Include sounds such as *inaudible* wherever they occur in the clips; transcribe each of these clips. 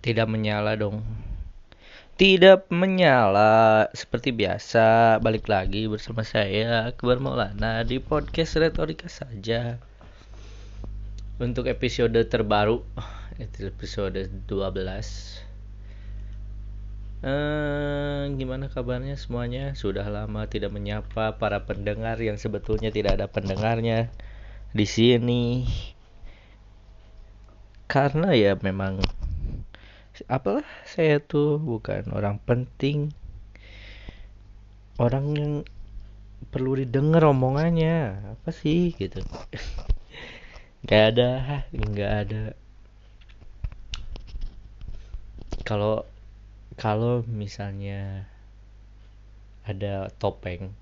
Tidak menyala dong. Tidak menyala seperti biasa. Balik lagi bersama saya Akbar Maulana di podcast Retorika saja. Untuk episode terbaru, episode 12. Eh, gimana kabarnya semuanya? Sudah lama tidak menyapa para pendengar yang sebetulnya tidak ada pendengarnya di sini. Karena ya memang apalah saya tuh bukan orang penting. Orang yang perlu didengar omongannya. Apa sih gitu. *laughs* Nggak ada nggak ada. Kalau kalau misalnya ada topeng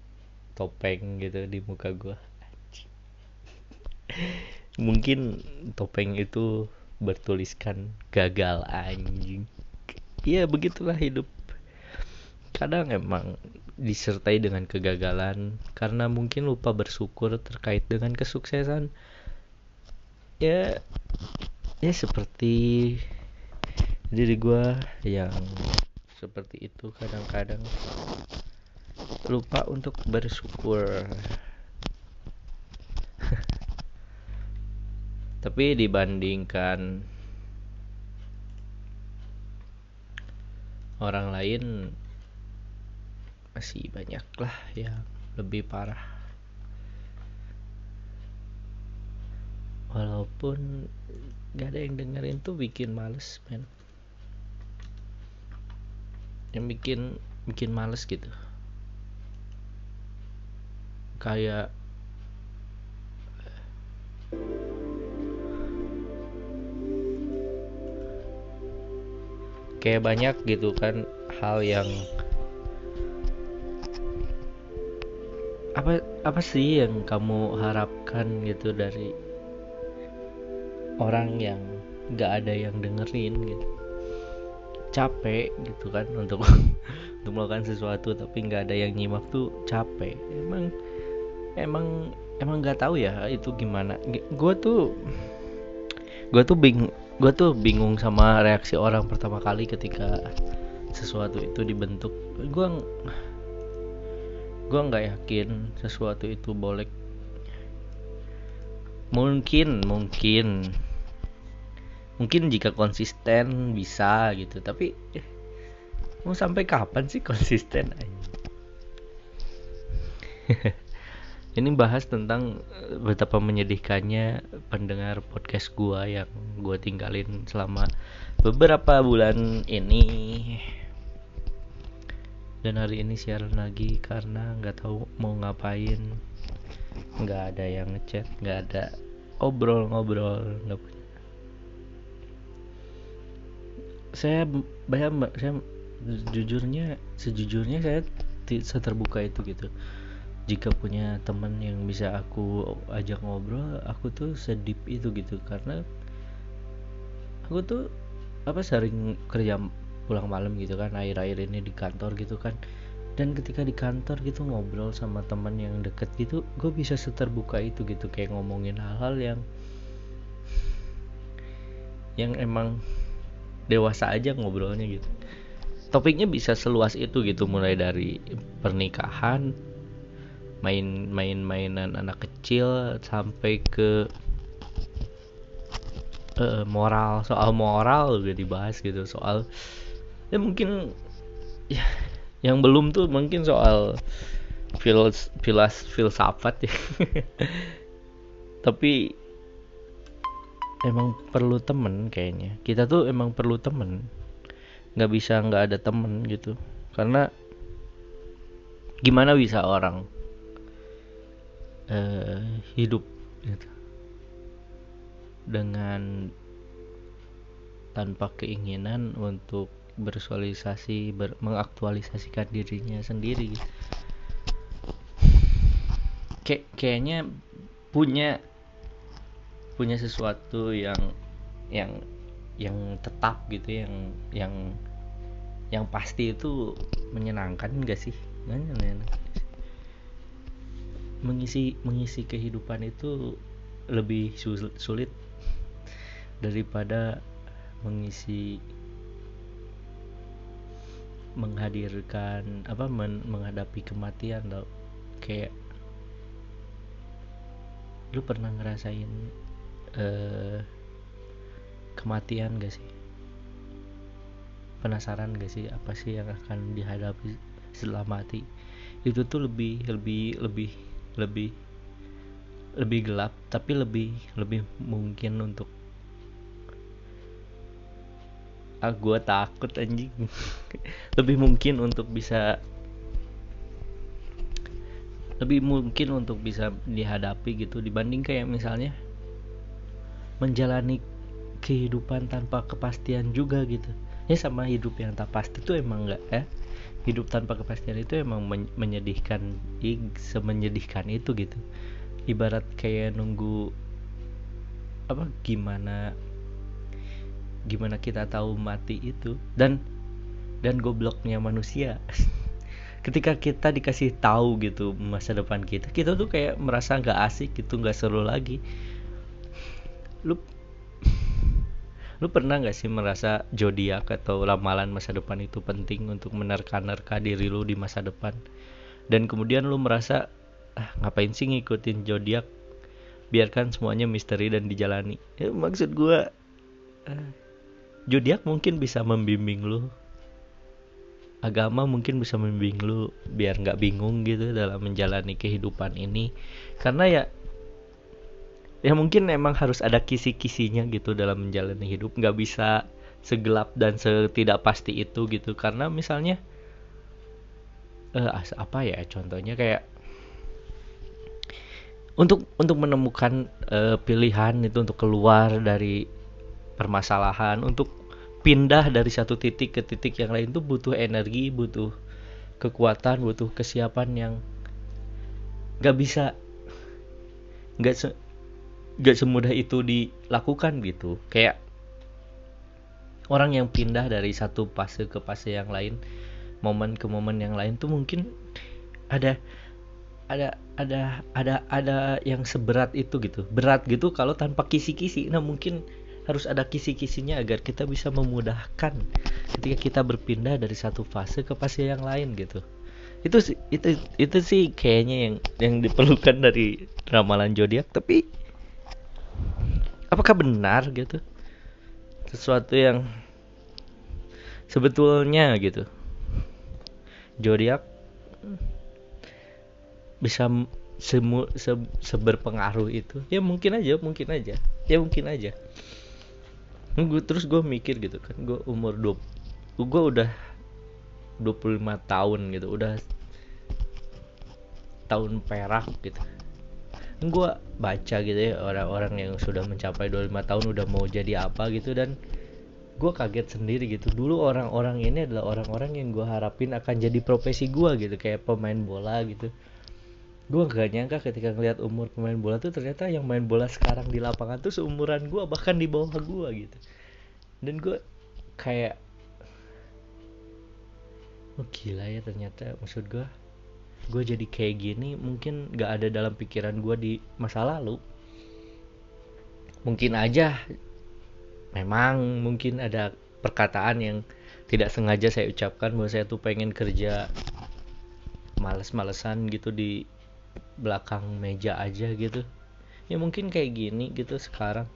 topeng gitu di muka gua *laughs* mungkin topeng itu bertuliskan gagal anjing. Iya begitulah hidup. Kadang emang disertai dengan kegagalan karena mungkin lupa bersyukur terkait dengan kesuksesan. Ya ya seperti diri gue yang seperti itu kadang-kadang. Lupa untuk bersyukur tapi dibandingkan orang lain masih banyak lah yang lebih parah. Walaupun gak ada yang dengerin tuh bikin males men. Yang bikin bikin males gitu. Kayak kayak banyak gitu kan hal yang apa apa sih yang kamu harapkan gitu dari orang yang nggak ada yang dengerin gitu? Capek gitu kan untuk *laughs* untuk melakukan sesuatu tapi nggak ada yang nyimak tuh capek. Emang emang emang nggak tahu ya itu gimana. Gue tuh gue tuh bingung gue tuh bingung sama reaksi orang pertama kali ketika sesuatu itu dibentuk. Gue gue nggak yakin sesuatu itu boleh. Mungkin mungkin. Mungkin jika konsisten bisa gitu tapi eh, mau sampai kapan sih konsisten *laughs* ini bahas tentang eh, betapa menyedihkannya pendengar podcast gua yang gua tinggalin selama beberapa bulan ini. Dan hari ini siaran lagi karena nggak tahu mau ngapain. Nggak ada yang ngechat nggak ada obrol-ngobrol nggak punya. Saya banyak saya jujurnya sejujurnya saya tidak terbuka itu gitu jika punya teman yang bisa aku ajak ngobrol aku tuh sedip itu gitu. Karena aku tuh apa sering kerja pulang malam gitu kan air-air ini di kantor gitu kan. Dan ketika di kantor gitu ngobrol sama teman yang deket gitu gue bisa seterbuka itu gitu. Kayak ngomongin hal-hal yang yang emang dewasa aja ngobrolnya gitu. Topiknya bisa seluas itu gitu mulai dari pernikahan main-main mainan anak kecil sampai ke uh, moral. Soal moral juga dibahas gitu. Soal ya mungkin ya yang belum tuh mungkin soal fils filas filsafat ya. *laughs* Tapi emang perlu temen kayaknya. Kita tuh emang perlu temen. Nggak bisa nggak ada temen gitu. Karena gimana bisa orang uh, hidup gitu. dengan tanpa keinginan untuk bersosialisasi ber, mengaktualisasikan dirinya sendiri. Kay kayaknya punya punya sesuatu yang yang yang tetap gitu yang yang yang pasti itu menyenangkan enggak sih mengisi mengisi kehidupan itu lebih sulit daripada mengisi menghadirkan apa men menghadapi kematian tau. Kayak lu pernah ngerasain uh, kematian gak sih? Penasaran gak sih apa sih yang akan dihadapi setelah mati? Itu tuh lebih lebih lebih lebih lebih gelap tapi lebih lebih mungkin untuk ah gue takut anjing. *laughs* Lebih mungkin untuk bisa lebih mungkin untuk bisa dihadapi gitu dibanding kayak misalnya menjalani kehidupan tanpa kepastian juga gitu ya sama hidup yang tak pasti itu emang enggak ya hidup tanpa kepastian itu emang men menyedihkan semenyedihkan itu gitu. Ibarat kayak nunggu apa gimana gimana kita tahu mati itu dan dan gobloknya manusia. *laughs* Ketika kita dikasih tahu gitu masa depan kita kita tuh kayak merasa nggak asik gitu nggak seru lagi. Lu lu pernah nggak sih merasa zodiak atau ramalan masa depan itu penting untuk menerka-nerka diri lu di masa depan? Dan kemudian lu merasa ah, ngapain sih ngikutin zodiak? Biarkan semuanya misteri dan dijalani. Ya, maksud gua uh, zodiak mungkin bisa membimbing lu. Agama mungkin bisa membimbing lu biar nggak bingung gitu dalam menjalani kehidupan ini. Karena ya ya mungkin emang harus ada kisi-kisinya gitu dalam menjalani hidup. Nggak bisa segelap dan setidak pasti itu gitu. Karena misalnya uh, apa ya contohnya kayak untuk untuk menemukan uh, pilihan itu untuk keluar dari permasalahan untuk pindah dari satu titik ke titik yang lain itu butuh energi butuh kekuatan butuh kesiapan yang nggak bisa nggak gak semudah itu dilakukan gitu. Kayak orang yang pindah dari satu fase ke fase yang lain momen ke momen yang lain tuh mungkin ada ada ada ada ada yang seberat itu gitu. Berat gitu kalau tanpa kisi-kisi. Nah mungkin harus ada kisi-kisinya agar kita bisa memudahkan ketika kita berpindah dari satu fase ke fase yang lain gitu. Itu itu itu sih kayaknya yang yang diperlukan dari ramalan zodiak. Tapi apakah benar gitu? Sesuatu yang sebetulnya gitu. Zodiak bisa semu se, seberpengaruh itu. Ya mungkin aja mungkin aja. Ya mungkin aja. Gue terus gue mikir gitu kan. Gue umur 20 gue udah 25 tahun gitu. Udah tahun perak gitu gue baca gitu ya orang-orang yang sudah mencapai 25 tahun udah mau jadi apa gitu dan gue kaget sendiri gitu. Dulu orang-orang ini adalah orang-orang yang gue harapin akan jadi profesi gue gitu kayak pemain bola gitu. Gue gak nyangka ketika ngeliat umur pemain bola tuh ternyata yang main bola sekarang di lapangan tuh seumuran gue bahkan di bawah gue gitu. Dan gue kayak oh gila ya ternyata maksud gue gue jadi kayak gini mungkin gak ada dalam pikiran gue di masa lalu. Mungkin aja memang mungkin ada perkataan yang tidak sengaja saya ucapkan bahwa saya tuh pengen kerja males-malesan gitu di belakang meja aja gitu. Ya mungkin kayak gini gitu sekarang.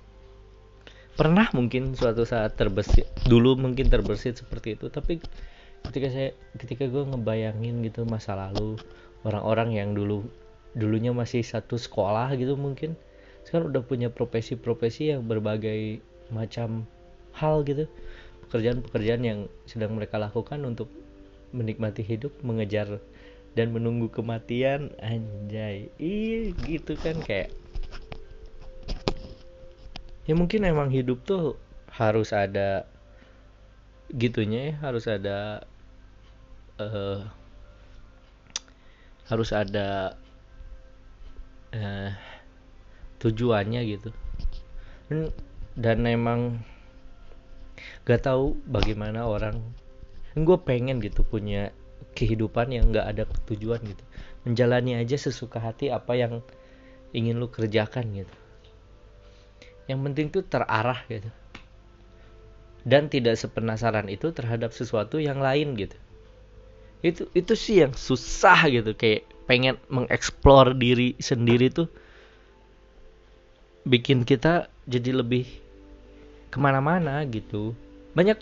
Pernah mungkin suatu saat terbesit dulu mungkin terbesit seperti itu tapi ketika saya ketika gue ngebayangin gitu masa lalu orang-orang yang dulu dulunya masih satu sekolah gitu mungkin sekarang udah punya profesi-profesi yang berbagai macam hal gitu. Pekerjaan-pekerjaan yang sedang mereka lakukan untuk menikmati hidup mengejar dan menunggu kematian anjay. Iya gitu kan kayak ya mungkin emang hidup tuh harus ada gitunya ya harus ada uh, harus ada uh, tujuannya gitu. Dan, dan emang gak tahu bagaimana orang gue pengen gitu punya kehidupan yang gak ada tujuan gitu. Menjalani aja sesuka hati apa yang ingin lu kerjakan gitu. Yang penting tuh terarah gitu. Dan tidak sepenasaran itu terhadap sesuatu yang lain gitu itu itu sih yang susah gitu kayak pengen mengeksplor diri sendiri tuh. Bikin kita jadi lebih ke mana-mana gitu. Banyak.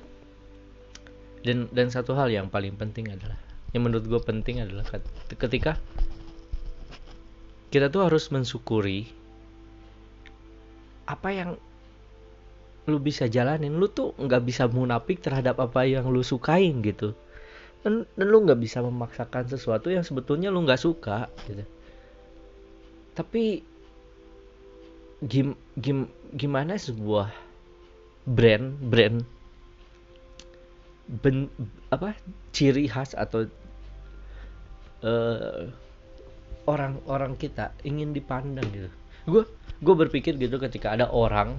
Dan dan satu hal yang paling penting adalah yang menurut gue penting adalah ketika kita tuh harus mensyukuri apa yang lu bisa jalanin. Lu tuh nggak bisa munafik terhadap apa yang lu sukain gitu dan, dan lu nggak bisa memaksakan sesuatu yang sebetulnya lu nggak suka gitu. Tapi gim, gim, gimana sebuah brand brand ben, apa ciri khas atau orang-orang uh, kita ingin dipandang gitu. Gue gue berpikir gitu ketika ada orang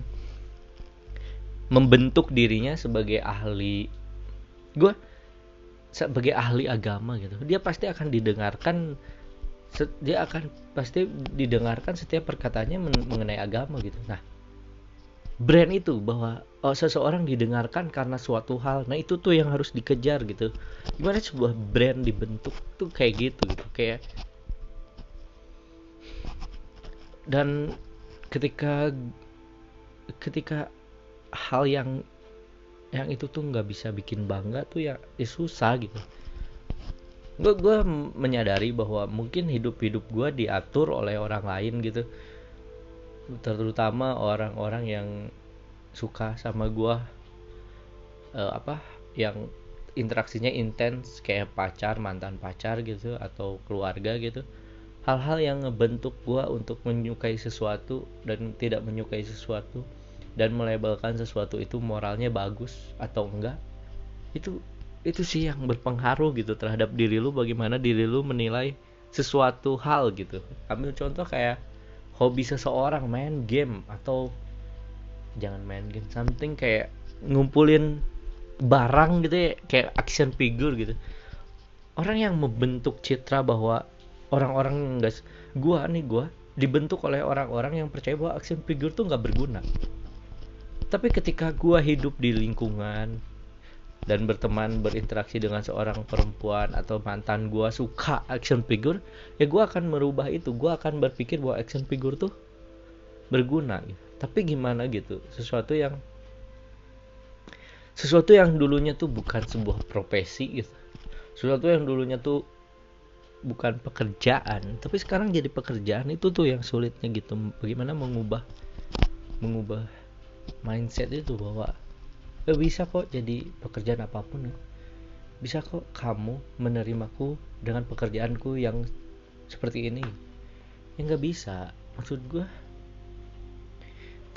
membentuk dirinya sebagai ahli. Gue sebagai ahli agama gitu dia pasti akan didengarkan dia akan pasti didengarkan setiap perkataannya mengenai agama gitu. Nah brand itu bahwa oh, seseorang didengarkan karena suatu hal nah itu tuh yang harus dikejar gitu. Gimana sebuah brand dibentuk tuh kayak gitu gitu kayak dan ketika ketika hal yang yang itu tuh nggak bisa bikin bangga tuh ya, ya susah gitu. Gue gue menyadari bahwa mungkin hidup hidup gue diatur oleh orang lain gitu. Terutama orang-orang yang suka sama gue uh, apa yang interaksinya intens kayak pacar mantan pacar gitu atau keluarga gitu. Hal-hal yang ngebentuk gue untuk menyukai sesuatu dan tidak menyukai sesuatu dan melabelkan sesuatu itu moralnya bagus atau enggak itu itu sih yang berpengaruh gitu terhadap diri lu bagaimana diri lu menilai sesuatu hal gitu. Ambil contoh kayak hobi seseorang main game atau jangan main game something kayak ngumpulin barang gitu ya kayak action figure gitu. Orang yang membentuk citra bahwa orang-orang enggak gua nih gua dibentuk oleh orang-orang yang percaya bahwa action figure tuh nggak berguna tapi ketika gue hidup di lingkungan dan berteman berinteraksi dengan seorang perempuan atau mantan gue suka action figure ya gue akan merubah itu. Gue akan berpikir bahwa action figure tuh berguna gitu. tapi gimana gitu? Sesuatu yang sesuatu yang dulunya tuh bukan sebuah profesi gitu. Sesuatu yang dulunya tuh bukan pekerjaan. Tapi sekarang jadi pekerjaan itu tuh yang sulitnya gitu. Bagaimana mengubah mengubah mindset itu bahwa eh, bisa kok jadi pekerjaan apa pun. Bisa kok kamu menerimaku dengan pekerjaanku yang seperti ini. Ya nggak bisa. Maksud gue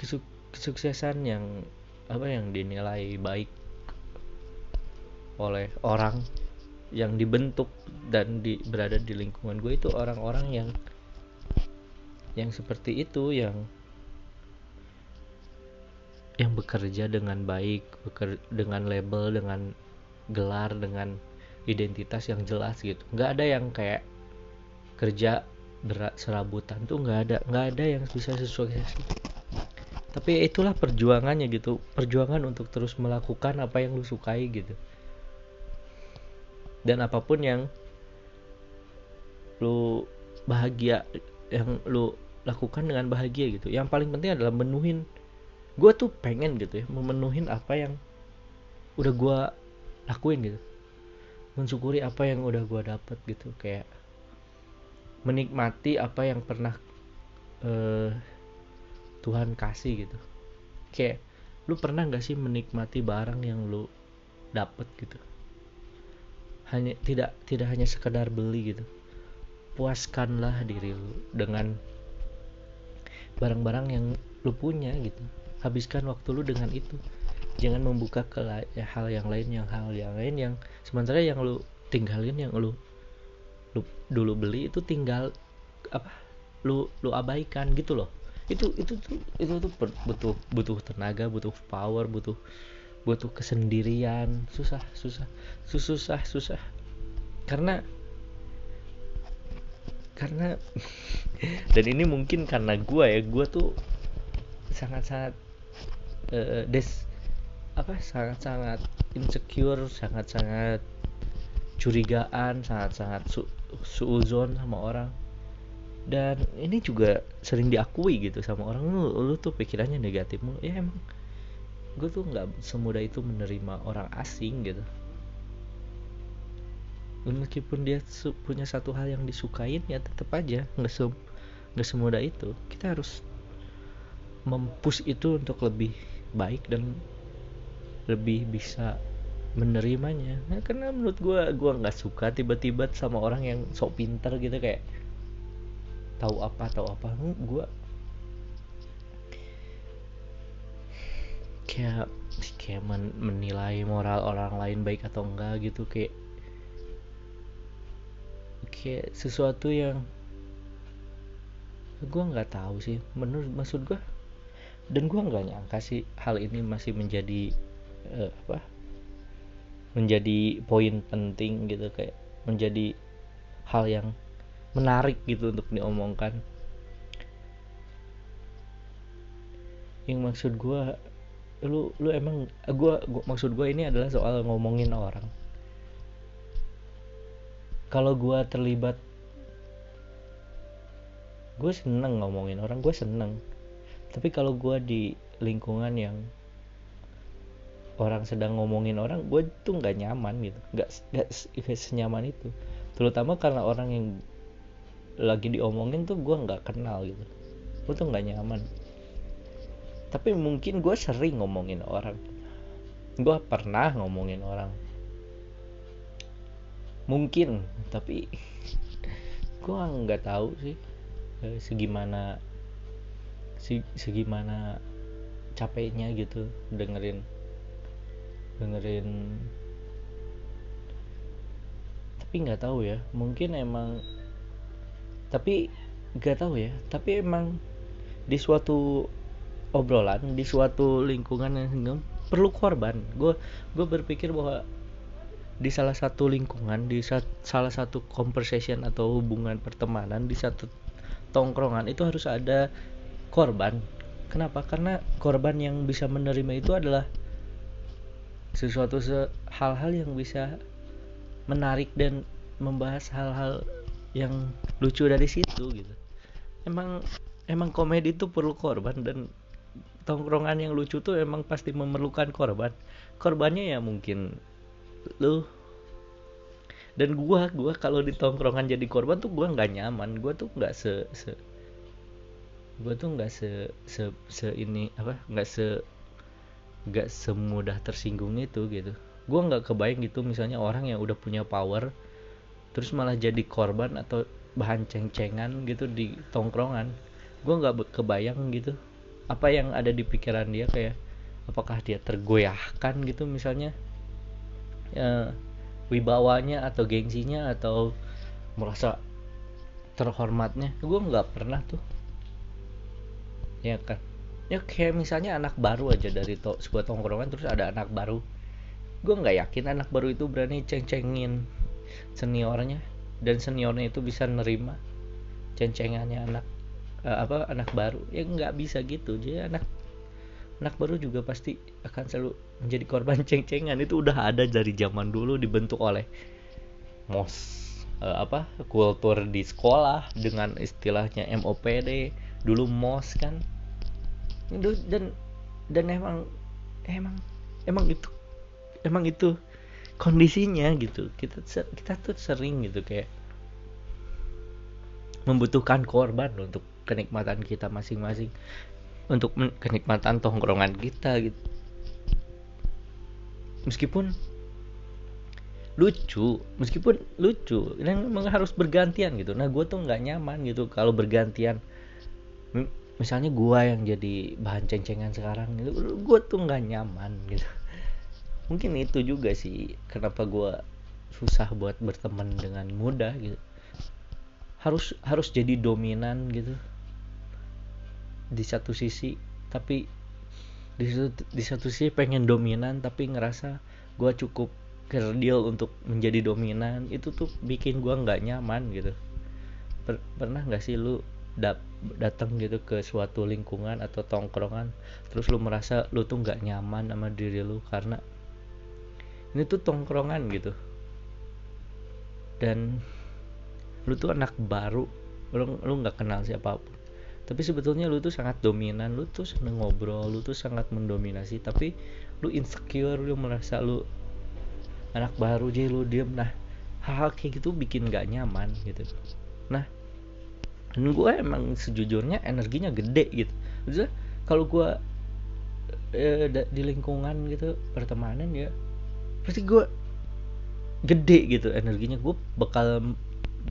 kesuk kesuksesan yang apa yang dinilai baik oleh orang yang dibentuk dan di, berada di lingkungan gue itu orang-orang yang yang seperti itu yang yang bekerja dengan baik beker, dengan label dengan gelar dengan identitas yang jelas gitu. Nggak ada yang kayak kerja berat serabutan tuh nggak ada nggak ada yang bisa sesuai tapi itulah perjuangannya gitu perjuangan untuk terus melakukan apa yang lu sukai gitu. Dan apa pun yang lu bahagia yang lu lakukan dengan bahagia gitu. Yang paling penting adalah menuhin gue tuh pengen gitu ya memenuhin apa yang udah gue lakuin gitu. Mensyukuri apa yang udah gue dapet gitu. Kayak menikmati apa yang pernah uh, Tuhan kasih gitu. Kayak lu pernah nggak sih menikmati barang yang lu dapet gitu? Hanya tidak tidak hanya sekedar beli gitu. Puaskanlah diri lu dengan barang-barang yang lu punya gitu habiskan waktu lu dengan itu. Jangan membuka ke ya, hal yang lain yang hal yang lain yang sementara yang lu tinggalin yang lu lu dulu beli itu tinggal apa lu lu abaikan gitu loh. Itu itu tuh itu tuh butuh butuh tenaga butuh power butuh butuh kesendirian. Susah susah susah susah. Karena karena *laughs* dan ini mungkin karena gue ya gue tuh sangat sangat uh, des apa sangat-sangat insecure sangat-sangat curigaan sangat-sangat su suuzon sama orang. Dan ini juga sering diakui gitu sama orang lu lu tuh pikirannya negatif mulu. Ya emang gue tuh nggak semudah itu menerima orang asing gitu. Meskipun dia punya satu hal yang disukain ya tetap aja nggak se semudah itu. Kita harus mempush itu untuk lebih baik dan lebih bisa menerimanya. Nah, karena menurut gue gue nggak suka tiba-tiba sama orang yang sok pintar gitu kayak tahu apa tahu apa. Gue kayak kayak men menilai moral orang lain baik atau enggak gitu kayak kayak sesuatu yang gue nggak tahu sih. Menurut maksud gue dan gue nggak nyangka sih hal ini masih menjadi uh, apa menjadi poin penting gitu kayak menjadi hal yang menarik gitu untuk diomongkan. Yang maksud gue lu lu emang gue maksud gue ini adalah soal ngomongin orang. Kalau gue terlibat gue seneng ngomongin orang gue seneng tapi kalau gue di lingkungan yang orang sedang ngomongin orang gue tuh nggak nyaman gitu. Nggak nggak senyaman itu. Terutama karena orang yang lagi diomongin tuh gue nggak kenal gitu. Gue tuh nggak nyaman. Tapi mungkin gue sering ngomongin orang. Gue pernah ngomongin orang. Mungkin tapi *laughs* gue nggak tahu sih eh, segimana capeknya gitu dengerin dengerin. Tapi nggak tahu ya mungkin emang tapi nggak tahu ya tapi emang di suatu obrolan di suatu lingkungan yang perlu korban. Gue gue berpikir bahwa di salah satu lingkungan di salah satu conversation atau hubungan pertemanan di satu tongkrongan itu harus ada korban. Kenapa? Karena korban yang bisa menerima itu adalah sesuatu hal-hal yang bisa menarik dan membahas hal-hal yang lucu dari situ gitu. Emang emang komedi itu perlu korban dan tongkrongan yang lucu tuh emang pasti memerlukan korban. Korbannya ya mungkin lu. Dan gua gua kalau di tongkrongan jadi korban tuh gua nggak nyaman. Gua tuh nggak se se gua tuh nggak se, se se ini apa nggak se nggak semudah tersinggung itu gitu. Gua nggak kebayang gitu misalnya orang yang udah punya power terus malah jadi korban atau bahan ceng-cengan gitu di tongkrongan. Gua nggak kebayang gitu apa yang ada di pikiran dia kayak apakah dia tergoyahkan gitu misalnya ya, wibawanya atau gengsinya atau merasa terhormatnya. Gue nggak pernah tuh ya kan? Ya kayak misalnya anak baru aja dari to sebuah tongkrongan terus ada anak baru. Gue nggak yakin anak baru itu berani ceng-cengin seniornya dan seniornya itu bisa nerima ceng-cengannya anak uh, apa anak baru. Ya nggak bisa gitu. Jadi anak anak baru juga pasti akan selalu menjadi korban *laughs* ceng-cengan. Itu udah ada dari zaman dulu dibentuk oleh mos uh, apa kultur di sekolah dengan istilahnya MOPD dulu mos kan dan dan emang emang emang itu emang itu kondisinya gitu. Kita kita tuh sering gitu kayak membutuhkan korban untuk kenikmatan kita masing-masing. Untuk kenikmatan tongkrongan kita gitu. Meskipun lucu meskipun lucu dan memang harus bergantian gitu. Nah gue tuh nggak nyaman gitu kalau bergantian misalnya gue yang jadi bahan ceng-cengan sekarang gitu gue tuh nggak nyaman gitu. Mungkin itu juga sih kenapa gue susah buat berteman dengan muda gitu. Harus harus jadi dominan gitu. Di satu sisi tapi di satu, di satu sisi pengen dominan tapi ngerasa gue cukup kerdil untuk menjadi dominan. Itu tuh bikin gue nggak nyaman gitu. Per, pernah nggak sih lu dap, datang gitu ke suatu lingkungan atau tongkrongan terus lu merasa lu tuh nggak nyaman sama diri lu karena ini tuh tongkrongan gitu. Dan lu tuh anak baru lu lu nggak kenal siapa pun. Tapi sebetulnya lu tuh sangat dominan lu tuh seneng ngobrol lu tuh sangat mendominasi tapi lu insecure lu merasa lu anak baru jadi lu diem. Nah hal-hal kayak gitu bikin gak nyaman gitu. Nah dan gue emang sejujurnya energinya gede gitu. Maksudnya kalau gue eh, di lingkungan gitu pertemanan ya pasti gue gede gitu energinya. Gue bakal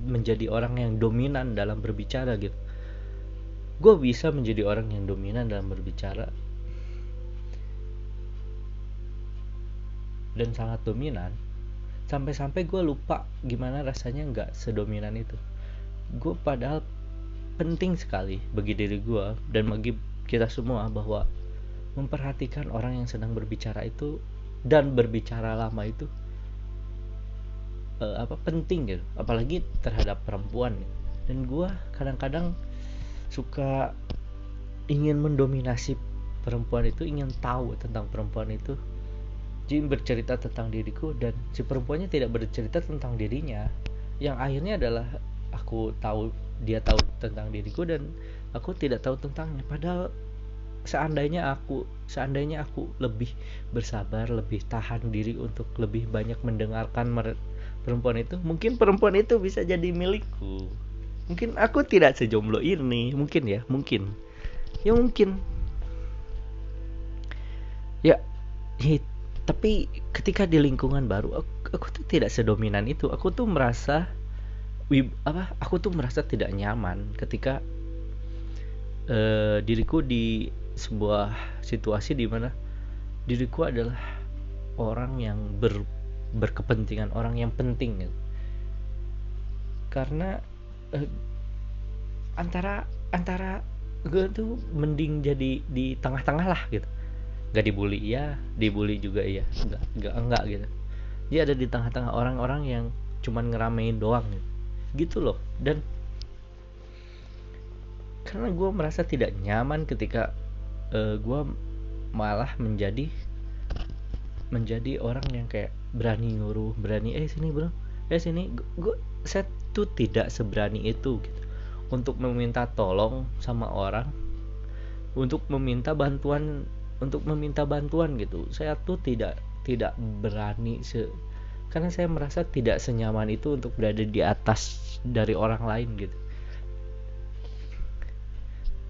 menjadi orang yang dominan dalam berbicara gitu. Gue bisa menjadi orang yang dominan dalam berbicara. Dan sangat dominan. Sampai-sampai gue lupa gimana rasanya nggak sedominan itu. Gue padahal penting sekali bagi diri gue dan bagi kita semua bahwa memperhatikan orang yang sedang berbicara itu dan berbicara lama itu uh, apa penting gitu. Apalagi terhadap perempuan dan gue kadang-kadang suka ingin mendominasi perempuan itu ingin tahu tentang perempuan itu jadi bercerita tentang diriku dan si perempuannya tidak bercerita tentang dirinya. Yang akhirnya adalah aku tahu dia tahu tentang diriku dan aku tidak tahu tentangnya. Padahal seandainya aku seandainya aku lebih bersabar lebih tahan diri untuk lebih banyak mendengarkan perempuan itu mungkin perempuan itu bisa jadi milikku. Mungkin aku tidak sejomblo ini mungkin ya mungkin. Ya mungkin. Ya, ya tapi ketika di lingkungan baru aku, aku tuh tidak sedominan itu. Aku tuh merasa wib, apa aku tuh merasa tidak nyaman ketika uh, diriku di sebuah situasi di mana diriku adalah orang yang ber, berkepentingan orang yang penting gitu. karena uh, antara antara gue tuh mending jadi di tengah-tengah lah gitu. Nggak dibully iya. Dibully juga iya. Nggak nggak enggak gitu. Dia ada di tengah-tengah orang-orang yang cuman ngeramein doang gitu, gitu loh. Dan karena gue merasa tidak nyaman ketika uh, eh, gue malah menjadi menjadi orang yang kayak berani nyuruh berani eh sini bro. Eh sini. Gue saya tuh tidak seberani itu gitu. Untuk meminta tolong sama orang untuk meminta bantuan untuk meminta bantuan gitu. Saya tuh tidak tidak berani se karena saya merasa tidak senyaman itu untuk berada di atas dari orang lain gitu.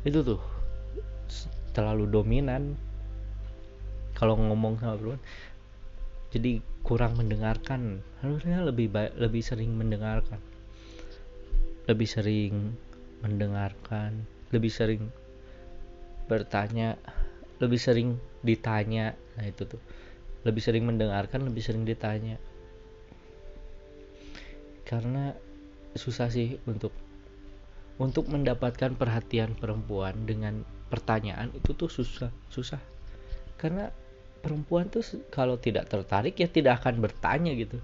Itu tuh terlalu dominan. Kalau ngomong sama bro jadi kurang mendengarkan. Harusnya lebih baik lebih sering mendengarkan. Lebih sering mendengarkan lebih sering bertanya lebih sering ditanya. Nah itu tuh. Lebih sering mendengarkan lebih sering ditanya karena susah sih untuk untuk mendapatkan perhatian perempuan dengan pertanyaan itu tuh susah susah. Karena perempuan tuh kalau tidak tertarik ya tidak akan bertanya gitu.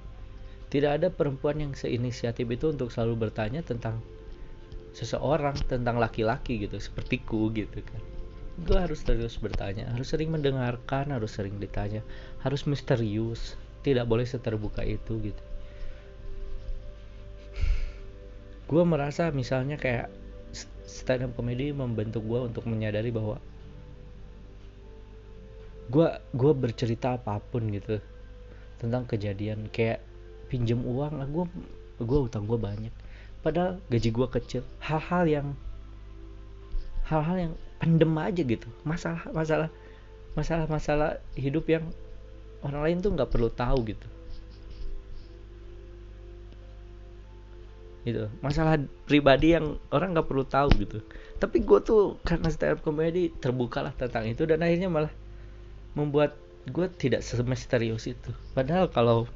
Tidak ada perempuan yang seinisiatif itu untuk selalu bertanya tentang seseorang tentang laki-laki gitu sepertiku gitu kan. Gue harus terus bertanya harus sering mendengarkan harus sering ditanya harus misterius tidak boleh seterbuka itu gitu gue merasa misalnya kayak stand up comedy membentuk gue untuk menyadari bahwa gue gue bercerita apa pun gitu tentang kejadian. Kayak pinjem uang gue gue utang gue banyak. Padahal gaji gue kecil. Hal-hal yang hal-hal yang pendem aja gitu. Masalah masalah masalah masalah hidup yang orang lain tuh nggak perlu tahu gitu gitu. Masalah pribadi yang orang nggak perlu tahu gitu. Tapi gue tuh karena stand up comedy terbukalah tentang itu dan akhirnya malah membuat gue tidak semisterius itu. Padahal kalau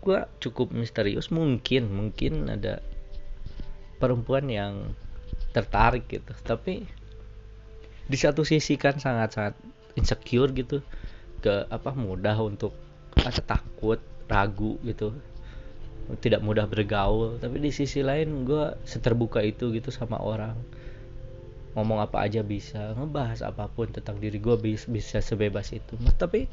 gue cukup misterius mungkin mungkin ada perempuan yang tertarik gitu. Tapi di satu sisi kan sangat-sangat insecure gitu ke apa mudah untuk atau takut ragu gitu tidak mudah bergaul. Tapi di sisi lain gue seterbuka itu gitu sama orang. Ngomong apa aja bisa ngebahas apa pun tentang diri gue bisa, bisa sebebas itu. Tapi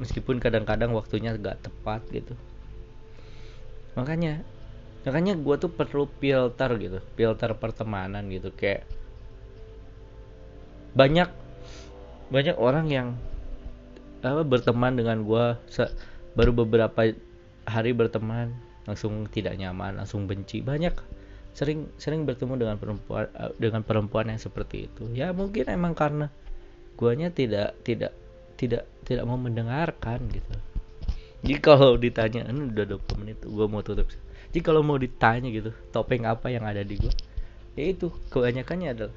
meskipun kadang-kadang waktunya gak tepat gitu. Makanya makanya gue tuh perlu filter gitu filter pertemanan gitu. Kayak banyak banyak orang yang apa berteman dengan gue baru beberapa hari berteman langsung tidak nyaman langsung benci. Banyak sering sering bertemu dengan perempuan eh, dengan perempuan yang seperti itu. Ya mungkin emang karena guanya tidak tidak tidak tidak mau mendengarkan gitu. Jadi kalau ditanya ini udah 20 menit gue mau tutup. Jadi kalau mau ditanya gitu topeng apa yang ada di gue ya itu kebanyakannya adalah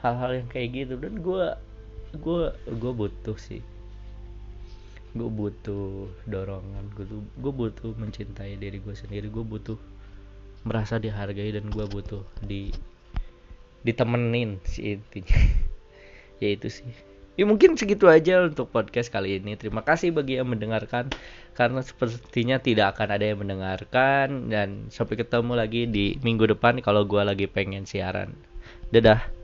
hal-hal yang kayak gitu. Dan gue gue gue butuh sih gue butuh dorongan gue gue butuh mencintai diri gue sendiri gue butuh merasa dihargai dan gue butuh di ditemenin sih intinya *laughs* ya itu sih Ya mungkin segitu aja untuk podcast kali ini. Terima kasih bagi yang mendengarkan karena sepertinya tidak akan ada yang mendengarkan dan sampai ketemu lagi di minggu depan kalau gue lagi pengen siaran. Dadah.